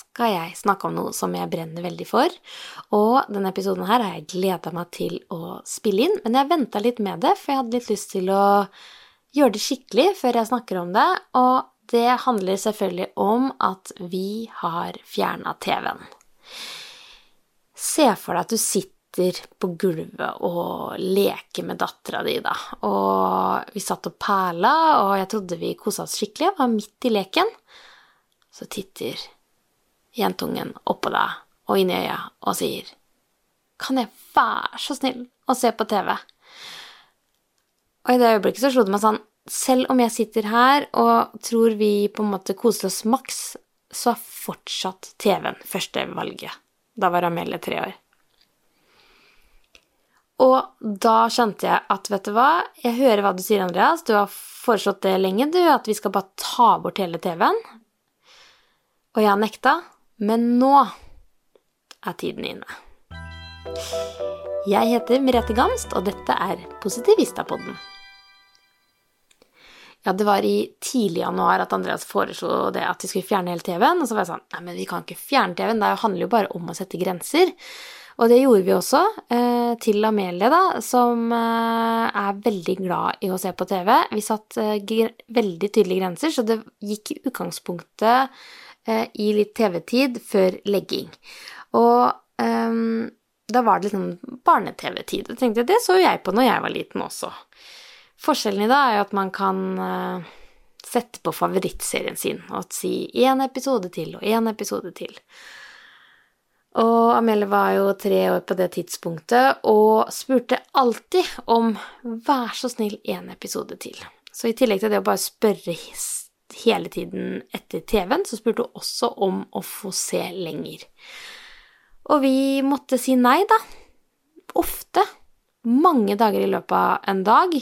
skal jeg snakke om noe som jeg brenner veldig for. Og denne episoden her har jeg gleda meg til å spille inn, men jeg venta litt med det, for jeg hadde litt lyst til å gjøre det skikkelig før jeg snakker om det. Og det handler selvfølgelig om at vi har fjerna TV-en. Se for deg at du sitter på gulvet og leker med dattera di, da. Og vi satt og perla, og jeg trodde vi kosa oss skikkelig. Jeg var midt i leken. Så titter jentungen oppå deg og inn i øya og sier Kan jeg være så snill å se på TV? Og i det øyeblikket så slo det meg sånn Selv om jeg sitter her og tror vi på en måte koser oss maks, så er fortsatt TV-en førstevalget. Da var Amelie tre år. Og da skjønte jeg at, vet du hva, jeg hører hva du sier, Andreas, du har foreslått det lenge, du, at vi skal bare ta bort hele TV-en. Og jeg har nekta, men nå er tiden inne. Jeg heter Merete Gamst, og dette er Positivistapodden. Ja, det var i tidlig januar at Andreas foreslo det at vi skulle fjerne hele TV-en. Og så var jeg sånn Nei, men vi kan ikke fjerne TV-en. Det handler jo bare om å sette grenser. Og det gjorde vi også, eh, til Amelie, da, som eh, er veldig glad i å se på TV. Vi satt eh, veldig tydelige grenser, så det gikk i utgangspunktet i litt TV-tid før legging. Og um, da var det liksom barne-TV-tid. Og tenkte det så jo jeg på når jeg var liten også. Forskjellen i dag er jo at man kan uh, sette på favorittserien sin og si én episode til og én episode til. Og Amelie var jo tre år på det tidspunktet og spurte alltid om 'vær så snill, én episode til'. Så i tillegg til det å bare spørre hele tiden etter TV-en, så spurte hun også om å få se lenger. Og vi måtte si nei, da. Ofte. Mange dager i løpet av en dag.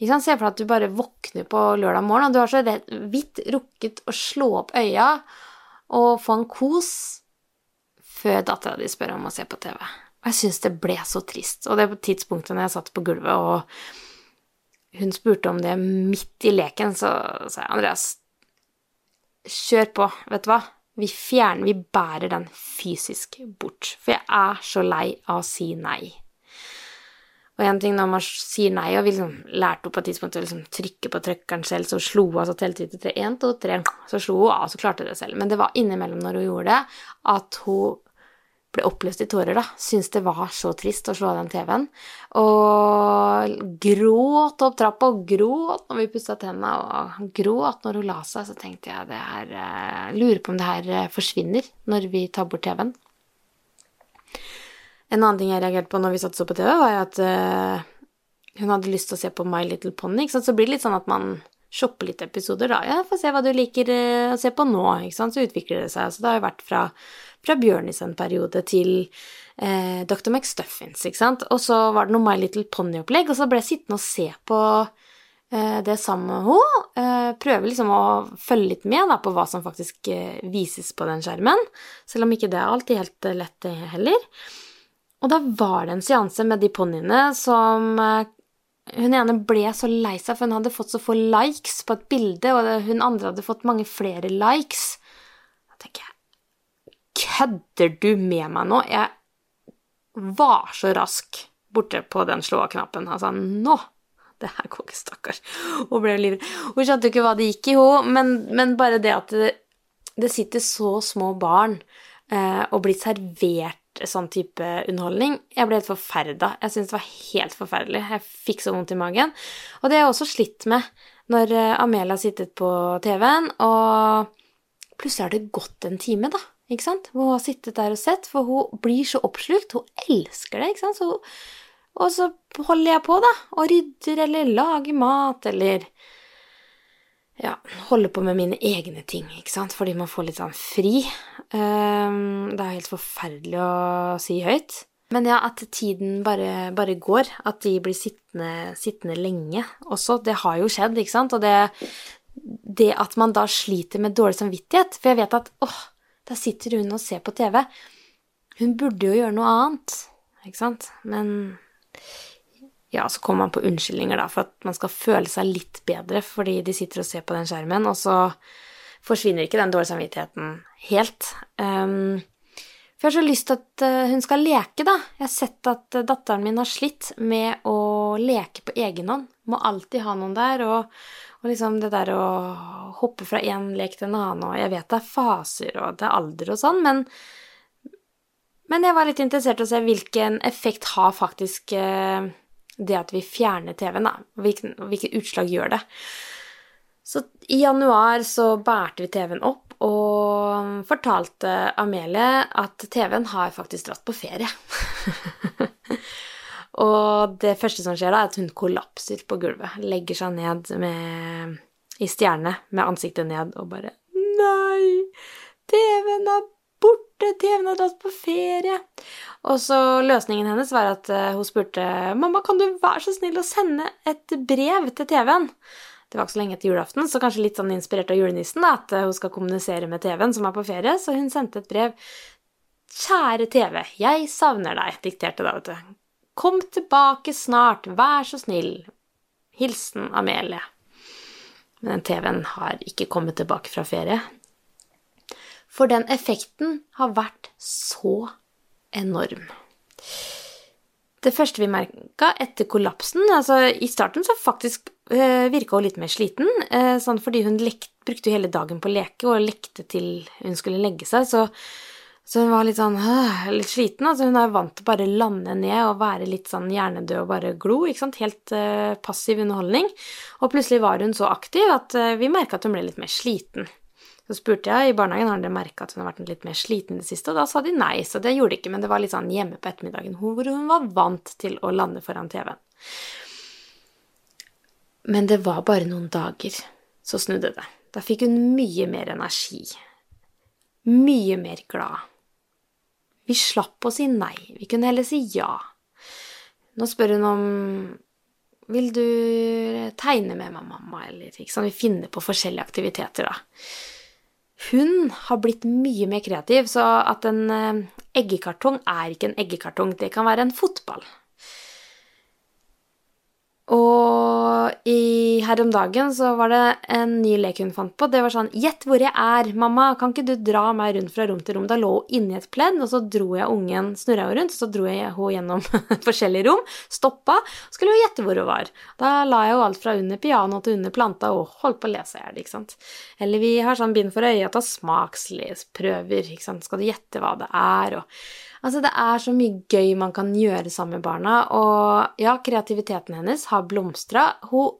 Ikke sant? Se for deg at du bare våkner på lørdag morgen, og du har så vidt rukket å slå opp øya og få en kos før dattera di spør om å se på TV. Og jeg syns det ble så trist. Og det på tidspunktet når jeg satt på gulvet, og hun spurte om det midt i leken, så sa jeg Andreas, kjør på, vet du hva? Vi fjerner, vi bærer den fysisk bort. For jeg er så lei av å si nei. Og en ting når man sier nei, og vi liksom lærte opp på et tidspunkt å liksom trykke på trykkeren selv, så slo hun altså telte til én, to, tre, så slo hun av, så klarte hun det selv. Men det var innimellom når hun gjorde det, at hun ble oppløst i tårer, da. Syntes det var så trist å slå av den TV-en. Og gråt opp trappa, og gråt når vi pussa tenna, og gråt når hun la seg. Så tenkte jeg det her uh, Lurer på om det her uh, forsvinner når vi tar bort TV-en. En annen ting jeg reagerte på når vi satt så på TV, var at uh, hun hadde lyst til å se på My Little Pony. Så blir det litt sånn at man shopper litt episoder, da. Ja, få se hva du liker å se på nå, ikke sant. Så utvikler det seg. Så det har jo vært fra fra Bjørnis en periode til eh, Dr. McStuffins, ikke sant. Og så var det noe My Little Pony-opplegg, og så ble jeg sittende og se på eh, det sammen med henne. Eh, prøve liksom å følge litt med da, på hva som faktisk eh, vises på den skjermen, selv om ikke det er alltid helt eh, lett heller. Og da var det en seanse med de ponniene som eh, hun ene ble så lei seg, for hun hadde fått så få likes på et bilde, og hun andre hadde fått mange flere likes. Da tenker jeg Kødder du med meg nå? Jeg var så rask borte på den slå-av-knappen. Han sa nå! Det her går ikke, stakkars. Hun ble livredd. Hun skjønte jo ikke hva det gikk i, hun, men, men bare det at det, det sitter så små barn eh, og blir servert sånn type underholdning. Jeg ble helt forferda. Jeg syntes det var helt forferdelig. Jeg fikk så vondt i magen. Og det har jeg også slitt med når eh, Amelia har sittet på TV-en, og plutselig har det gått en time, da. Ikke sant? Hvor Hun har sittet der og sett, for hun blir så oppslukt. Hun elsker det, ikke sant. Så, og så holder jeg på, da, og rydder eller lager mat eller ja, holde på med mine egne ting, ikke sant, fordi man får litt sånn fri. Um, det er helt forferdelig å si høyt. Men ja, at tiden bare, bare går, at de blir sittende, sittende, lenge også, det har jo skjedd, ikke sant? Og det, det at man da sliter med dårlig samvittighet For jeg vet at åh, der sitter hun og ser på TV. Hun burde jo gjøre noe annet, ikke sant? Men ja, så kommer man på unnskyldninger, da, for at man skal føle seg litt bedre fordi de sitter og ser på den skjermen, og så forsvinner ikke den dårlige samvittigheten helt. Um, for jeg har så lyst til at eh, hun skal leke, da. Jeg har sett at eh, datteren min har slitt med å leke på egen hånd. Må alltid ha noen der, og, og liksom det der å hoppe fra én lek til en annen, og jeg vet det er faser, og det er alder og sånn, men men jeg var litt interessert i å se hvilken effekt har faktisk eh, det at vi fjerner TV-en, da. Hvilke, hvilke utslag gjør det. Så i januar så bærte vi TV-en opp og fortalte Amelie at TV-en har faktisk dratt på ferie. og det første som skjer da, er at hun kollapser på gulvet. Legger seg ned med, i stjerne med ansiktet ned og bare Nei! TV-en er borte! TV-en har dratt på ferie! Og så løsningen hennes var at eh, hun spurte mamma, kan du være så snill å sende et brev til TV-en? Det var ikke så lenge etter julaften, så kanskje litt sånn inspirert av julenissen, at hun skal kommunisere med TV-en, som er på ferie, så hun sendte et brev. Kjære TV, jeg savner deg, dikterte da, vet du. Kom tilbake snart, vær så snill. Hilsen Amelie. Men TV-en har ikke kommet tilbake fra ferie. For den effekten har vært så enorm. Det første vi merka etter kollapsen altså I starten så faktisk eh, virka hun litt mer sliten, eh, sånn fordi hun lekt, brukte hele dagen på å leke og lekte til hun skulle legge seg, så, så hun var litt sånn øh, litt sliten. altså Hun er vant til bare lande ned og være litt sånn hjernedød og bare glo, ikke sant, helt eh, passiv underholdning. Og plutselig var hun så aktiv at eh, vi merka at hun ble litt mer sliten. Så spurte jeg i barnehagen har dere merka at hun har vært litt mer sliten i det siste, og da sa de nei, så det gjorde de ikke, men det var litt sånn hjemme på ettermiddagen hvor hun var vant til å lande foran TV-en. Men det var bare noen dager, så snudde det. Da fikk hun mye mer energi. Mye mer glad. Vi slapp å si nei, vi kunne heller si ja. Nå spør hun om vil du tegne med meg, mamma, eller ikke sant, vi finner på forskjellige aktiviteter, da. Hun har blitt mye mer kreativ, så at en eh, eggekartong er ikke en eggekartong, det kan være en fotball. Og i, her om dagen så var det en ny lek hun fant på. Det var sånn Gjett hvor jeg er, mamma, kan ikke du dra meg rundt fra rom til rom? Da lå hun inni et pledd, og så dro jeg ungen, snurra hun rundt, så dro jeg henne gjennom forskjellige rom, stoppa, skulle hun gjette hvor hun var. Da la jeg jo alt fra under piano til under planta og holdt på å lese i hjel, ikke sant. Eller vi har sånn bind for øyet, ta smaksprøver, ikke sant, skal du gjette hva det er, og Altså, det er så mye gøy man kan gjøre sammen med barna, og ja, kreativiteten hennes har blomstra. Hun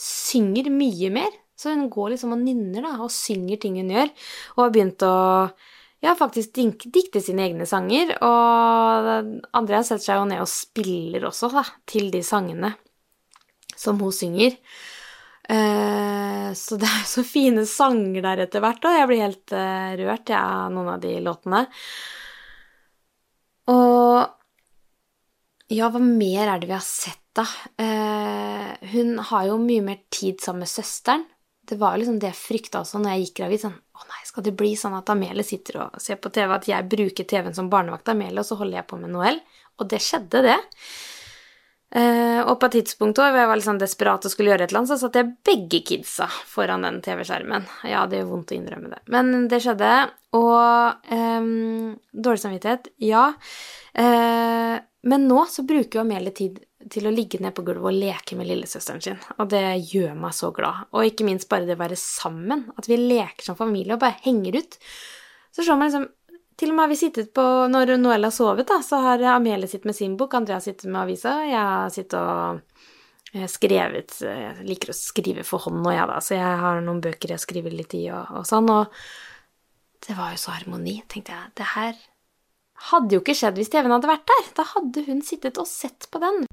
synger mye mer, så hun går liksom og nynner da, og synger ting hun gjør, og har begynt å ja, faktisk dikte sine egne sanger, og Andrea setter seg jo ned og spiller også, da, til de sangene som hun synger. Eh, så det er så fine sanger der etter hvert, og jeg blir helt eh, rørt ja, av noen av de låtene. Og ja, hva mer er det vi har sett, da? Eh, hun har jo mye mer tid sammen med søsteren. Det var jo liksom det jeg frykta også når jeg gikk gravid. Sånn, å nei, skal det bli sånn at Amelie sitter og ser på TV, at jeg bruker TV-en som barnevakt Amelie, og så holder jeg på med Noel? Og det skjedde, det. Eh, og på et tidspunkt hvor jeg var litt sånn desperat og skulle gjøre et eller annet, så satte jeg begge kidsa foran den TV-skjermen. Ja, det gjør vondt å innrømme det. Men det skjedde. Og eh, dårlig samvittighet, ja. Eh, men nå så bruker jo Amelie tid til å ligge ned på gulvet og leke med lillesøsteren sin, og det gjør meg så glad. Og ikke minst bare det å være sammen, at vi leker som familie og bare henger ut. Så ser man liksom til og med har vi sittet på Når Noelle har sovet, da, så har Amelie sittet med sin bok, Andrea sittet med avisa, jeg har sittet og eh, skrevet Jeg liker å skrive for hånd nå, jeg, da, så jeg har noen bøker jeg skriver litt i og, og sånn, og det var jo så harmoni, tenkte jeg. Det her hadde jo ikke skjedd hvis TV-en hadde vært der. Da hadde hun sittet og sett på den.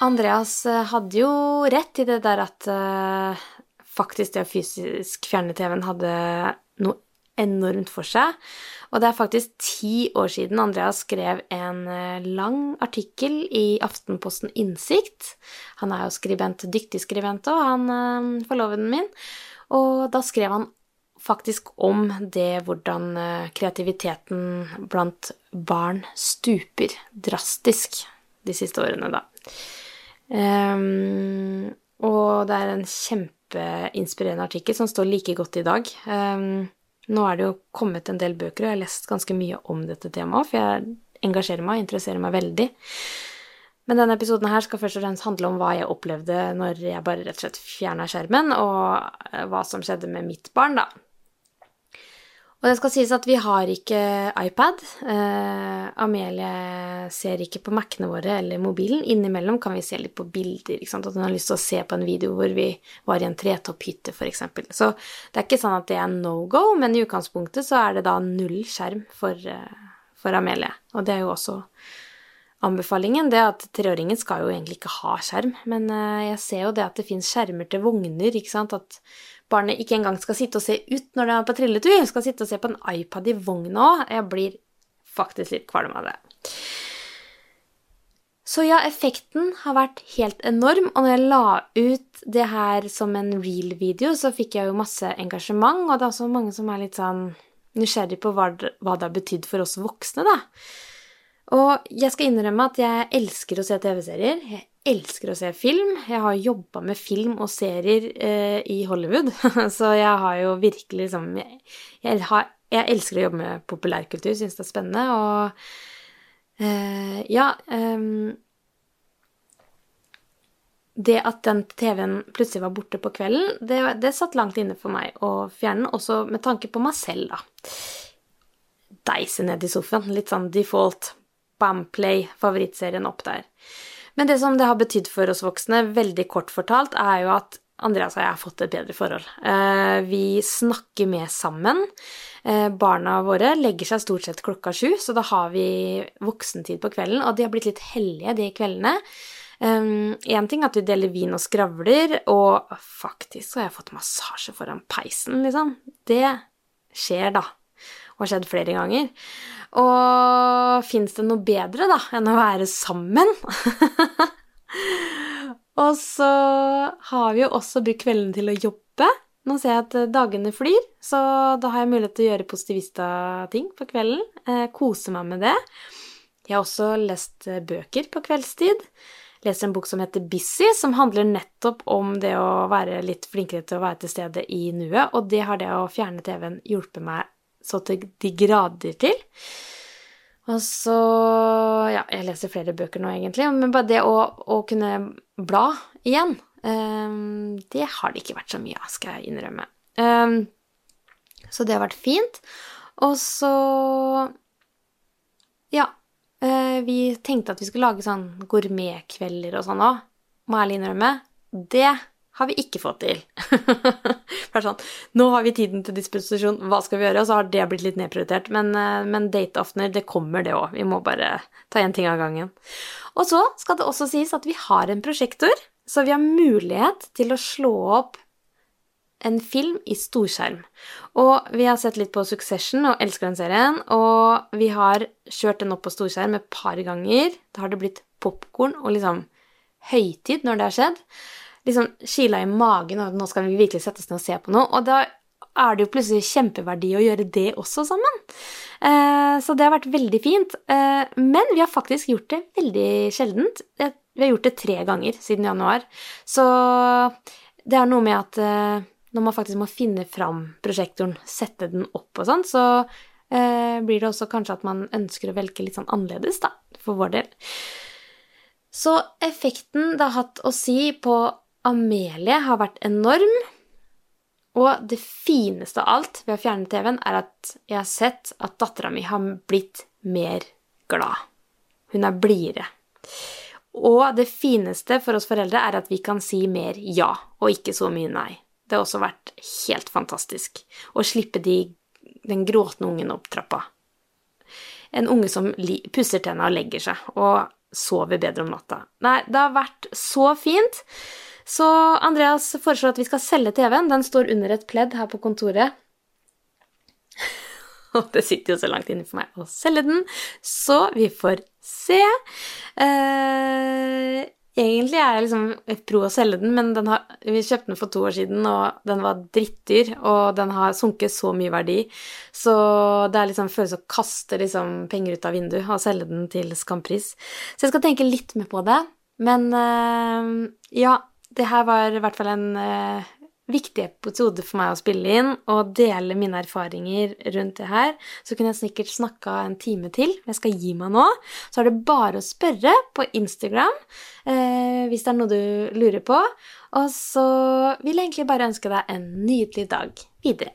Andreas eh, hadde jo rett i det der at uh, faktisk det å fysisk fjerne TV-en hadde noe enormt for seg. Og det er faktisk ti år siden Andreas skrev en eh, lang artikkel i Aftenposten Innsikt. Han er jo skribent, dyktig skribent òg, han uh, forloveden min. Og da skrev han faktisk om det hvordan kreativiteten blant barn stuper drastisk de siste årene, da. Um, og det er en kjempeinspirerende artikkel som står like godt i dag. Um, nå er det jo kommet en del bøker, og jeg har lest ganske mye om dette temaet, for jeg engasjerer meg og interesserer meg veldig. Men denne episoden her skal først og fremst handle om hva jeg opplevde når jeg bare rett og slett fjerna skjermen, og eh, hva som skjedde med mitt barn, da. Og det skal sies at vi har ikke iPad. Eh, Amelie ser ikke på Mac-ene våre eller mobilen. Innimellom kan vi se litt på bilder. ikke sant? At hun har lyst til å se på en video hvor vi var i en tretopphytte, f.eks. Så det er ikke sånn at det er no go, men i utgangspunktet så er det da null skjerm for, uh, for Amelie. Og det er jo også anbefalingen. Det at treåringen skal jo egentlig ikke ha skjerm, men uh, jeg ser jo det at det fins skjermer til vogner, ikke sant. At barnet ikke engang skal sitte og se ut når det er på trilletur, skal sitte og se på en iPad i vogna òg. Jeg blir faktisk litt kvalm av det. Så ja, effekten har vært helt enorm, og når jeg la ut det her som en real-video, så fikk jeg jo masse engasjement, og det er også mange som er litt sånn nysgjerrig på hva hva det har betydd for oss voksne, da. Og jeg skal innrømme at jeg elsker å se TV-serier. Jeg elsker å se film. Jeg har jobba med film og serier eh, i Hollywood, så jeg har jo virkelig liksom jeg, jeg, har, jeg, elsker å jobbe med populærkultur, syns det er spennende, og eh, ja eh, Det at den TV-en plutselig var borte på kvelden, det, det satt langt inne for meg å fjerne den, også med tanke på meg selv, da. Deise ned i sofaen, litt sånn default. Bamplay, favorittserien opp der. Men det som det har betydd for oss voksne, veldig kort fortalt, er jo at Andreas og jeg har fått et bedre forhold. Eh, vi snakker mer sammen. Eh, barna våre legger seg stort sett klokka sju, så da har vi voksentid på kvelden. Og de har blitt litt hellige de kveldene. Én um, ting er at vi deler vin og skravler, og faktisk har jeg fått massasje foran peisen, liksom. Det skjer, da. Har skjedd flere ganger. Og fins det noe bedre, da, enn å være sammen? og så har vi jo også brukt kveldene til å jobbe. Nå ser jeg at dagene flyr, så da har jeg mulighet til å gjøre positivista-ting på kvelden. Eh, kose meg med det. Jeg har også lest eh, bøker på kveldstid. Leser en bok som heter Busy, som handler nettopp om det å være litt flinkere til å være til stede i nuet, og det har det å fjerne TV-en hjulpet meg så til de grader til. Og så Ja, jeg leser flere bøker nå, egentlig, men bare det å, å kunne bla igjen, um, det har det ikke vært så mye av, skal jeg innrømme. Um, så det har vært fint. Og så Ja, uh, vi tenkte at vi skulle lage sånn gourmetkvelder og sånn òg, må ærlig innrømme. Det har vi ikke fått til. er sånn, Nå har vi tiden til disposisjon, hva skal vi gjøre? Og så har det blitt litt nedprioritert. Men, eh, men dateaftener, det kommer, det òg. Vi må bare ta én ting av gangen. Og så skal det også sies at vi har en prosjektor, så vi har mulighet til å slå opp en film i storskjerm. Og vi har sett litt på Succession og elsker den serien. Og vi har kjørt den opp på storskjerm et par ganger. Da har det blitt popkorn og liksom høytid når det har skjedd liksom kila i magen, og nå skal vi virkelig sette oss ned og se på noe. Og da er det jo plutselig kjempeverdi å gjøre det også sammen. Eh, så det har vært veldig fint. Eh, men vi har faktisk gjort det veldig sjeldent. Vi har gjort det tre ganger siden januar. Så det er noe med at eh, når man faktisk må finne fram prosjektoren, sette den opp og sånn, så blir det også kanskje at man ønsker å velge litt sånn annerledes, da, for vår del. Så effekten det har hatt å si på Amelie har vært enorm. Og det fineste av alt ved å fjerne TV-en, er at jeg har sett at dattera mi har blitt mer glad. Hun er blidere. Og det fineste for oss foreldre er at vi kan si mer ja, og ikke så mye nei. Det har også vært helt fantastisk å slippe de, den gråtende ungen opp trappa. En unge som pusser tenna og legger seg, og sover bedre om natta. Nei, det har vært så fint. Så Andreas foreslår at vi skal selge TV-en. Den står under et pledd her på kontoret. Og det sitter jo så langt inne for meg å selge den, så vi får se. Eh, egentlig er jeg liksom pro å selge den, men den har, vi kjøpte den for to år siden, og den var drittdyr, og den har sunket så mye verdi. Så det er liksom føles å kaste liksom penger ut av vinduet og selge den til skampris. Så jeg skal tenke litt mer på det. Men eh, ja, det her var i hvert fall en eh, viktig episode for meg å spille inn og dele mine erfaringer rundt det her. Så kunne jeg sikkert snakka en time til. men Jeg skal gi meg nå. Så er det bare å spørre på Instagram eh, hvis det er noe du lurer på. Og så vil jeg egentlig bare ønske deg en nydelig dag videre.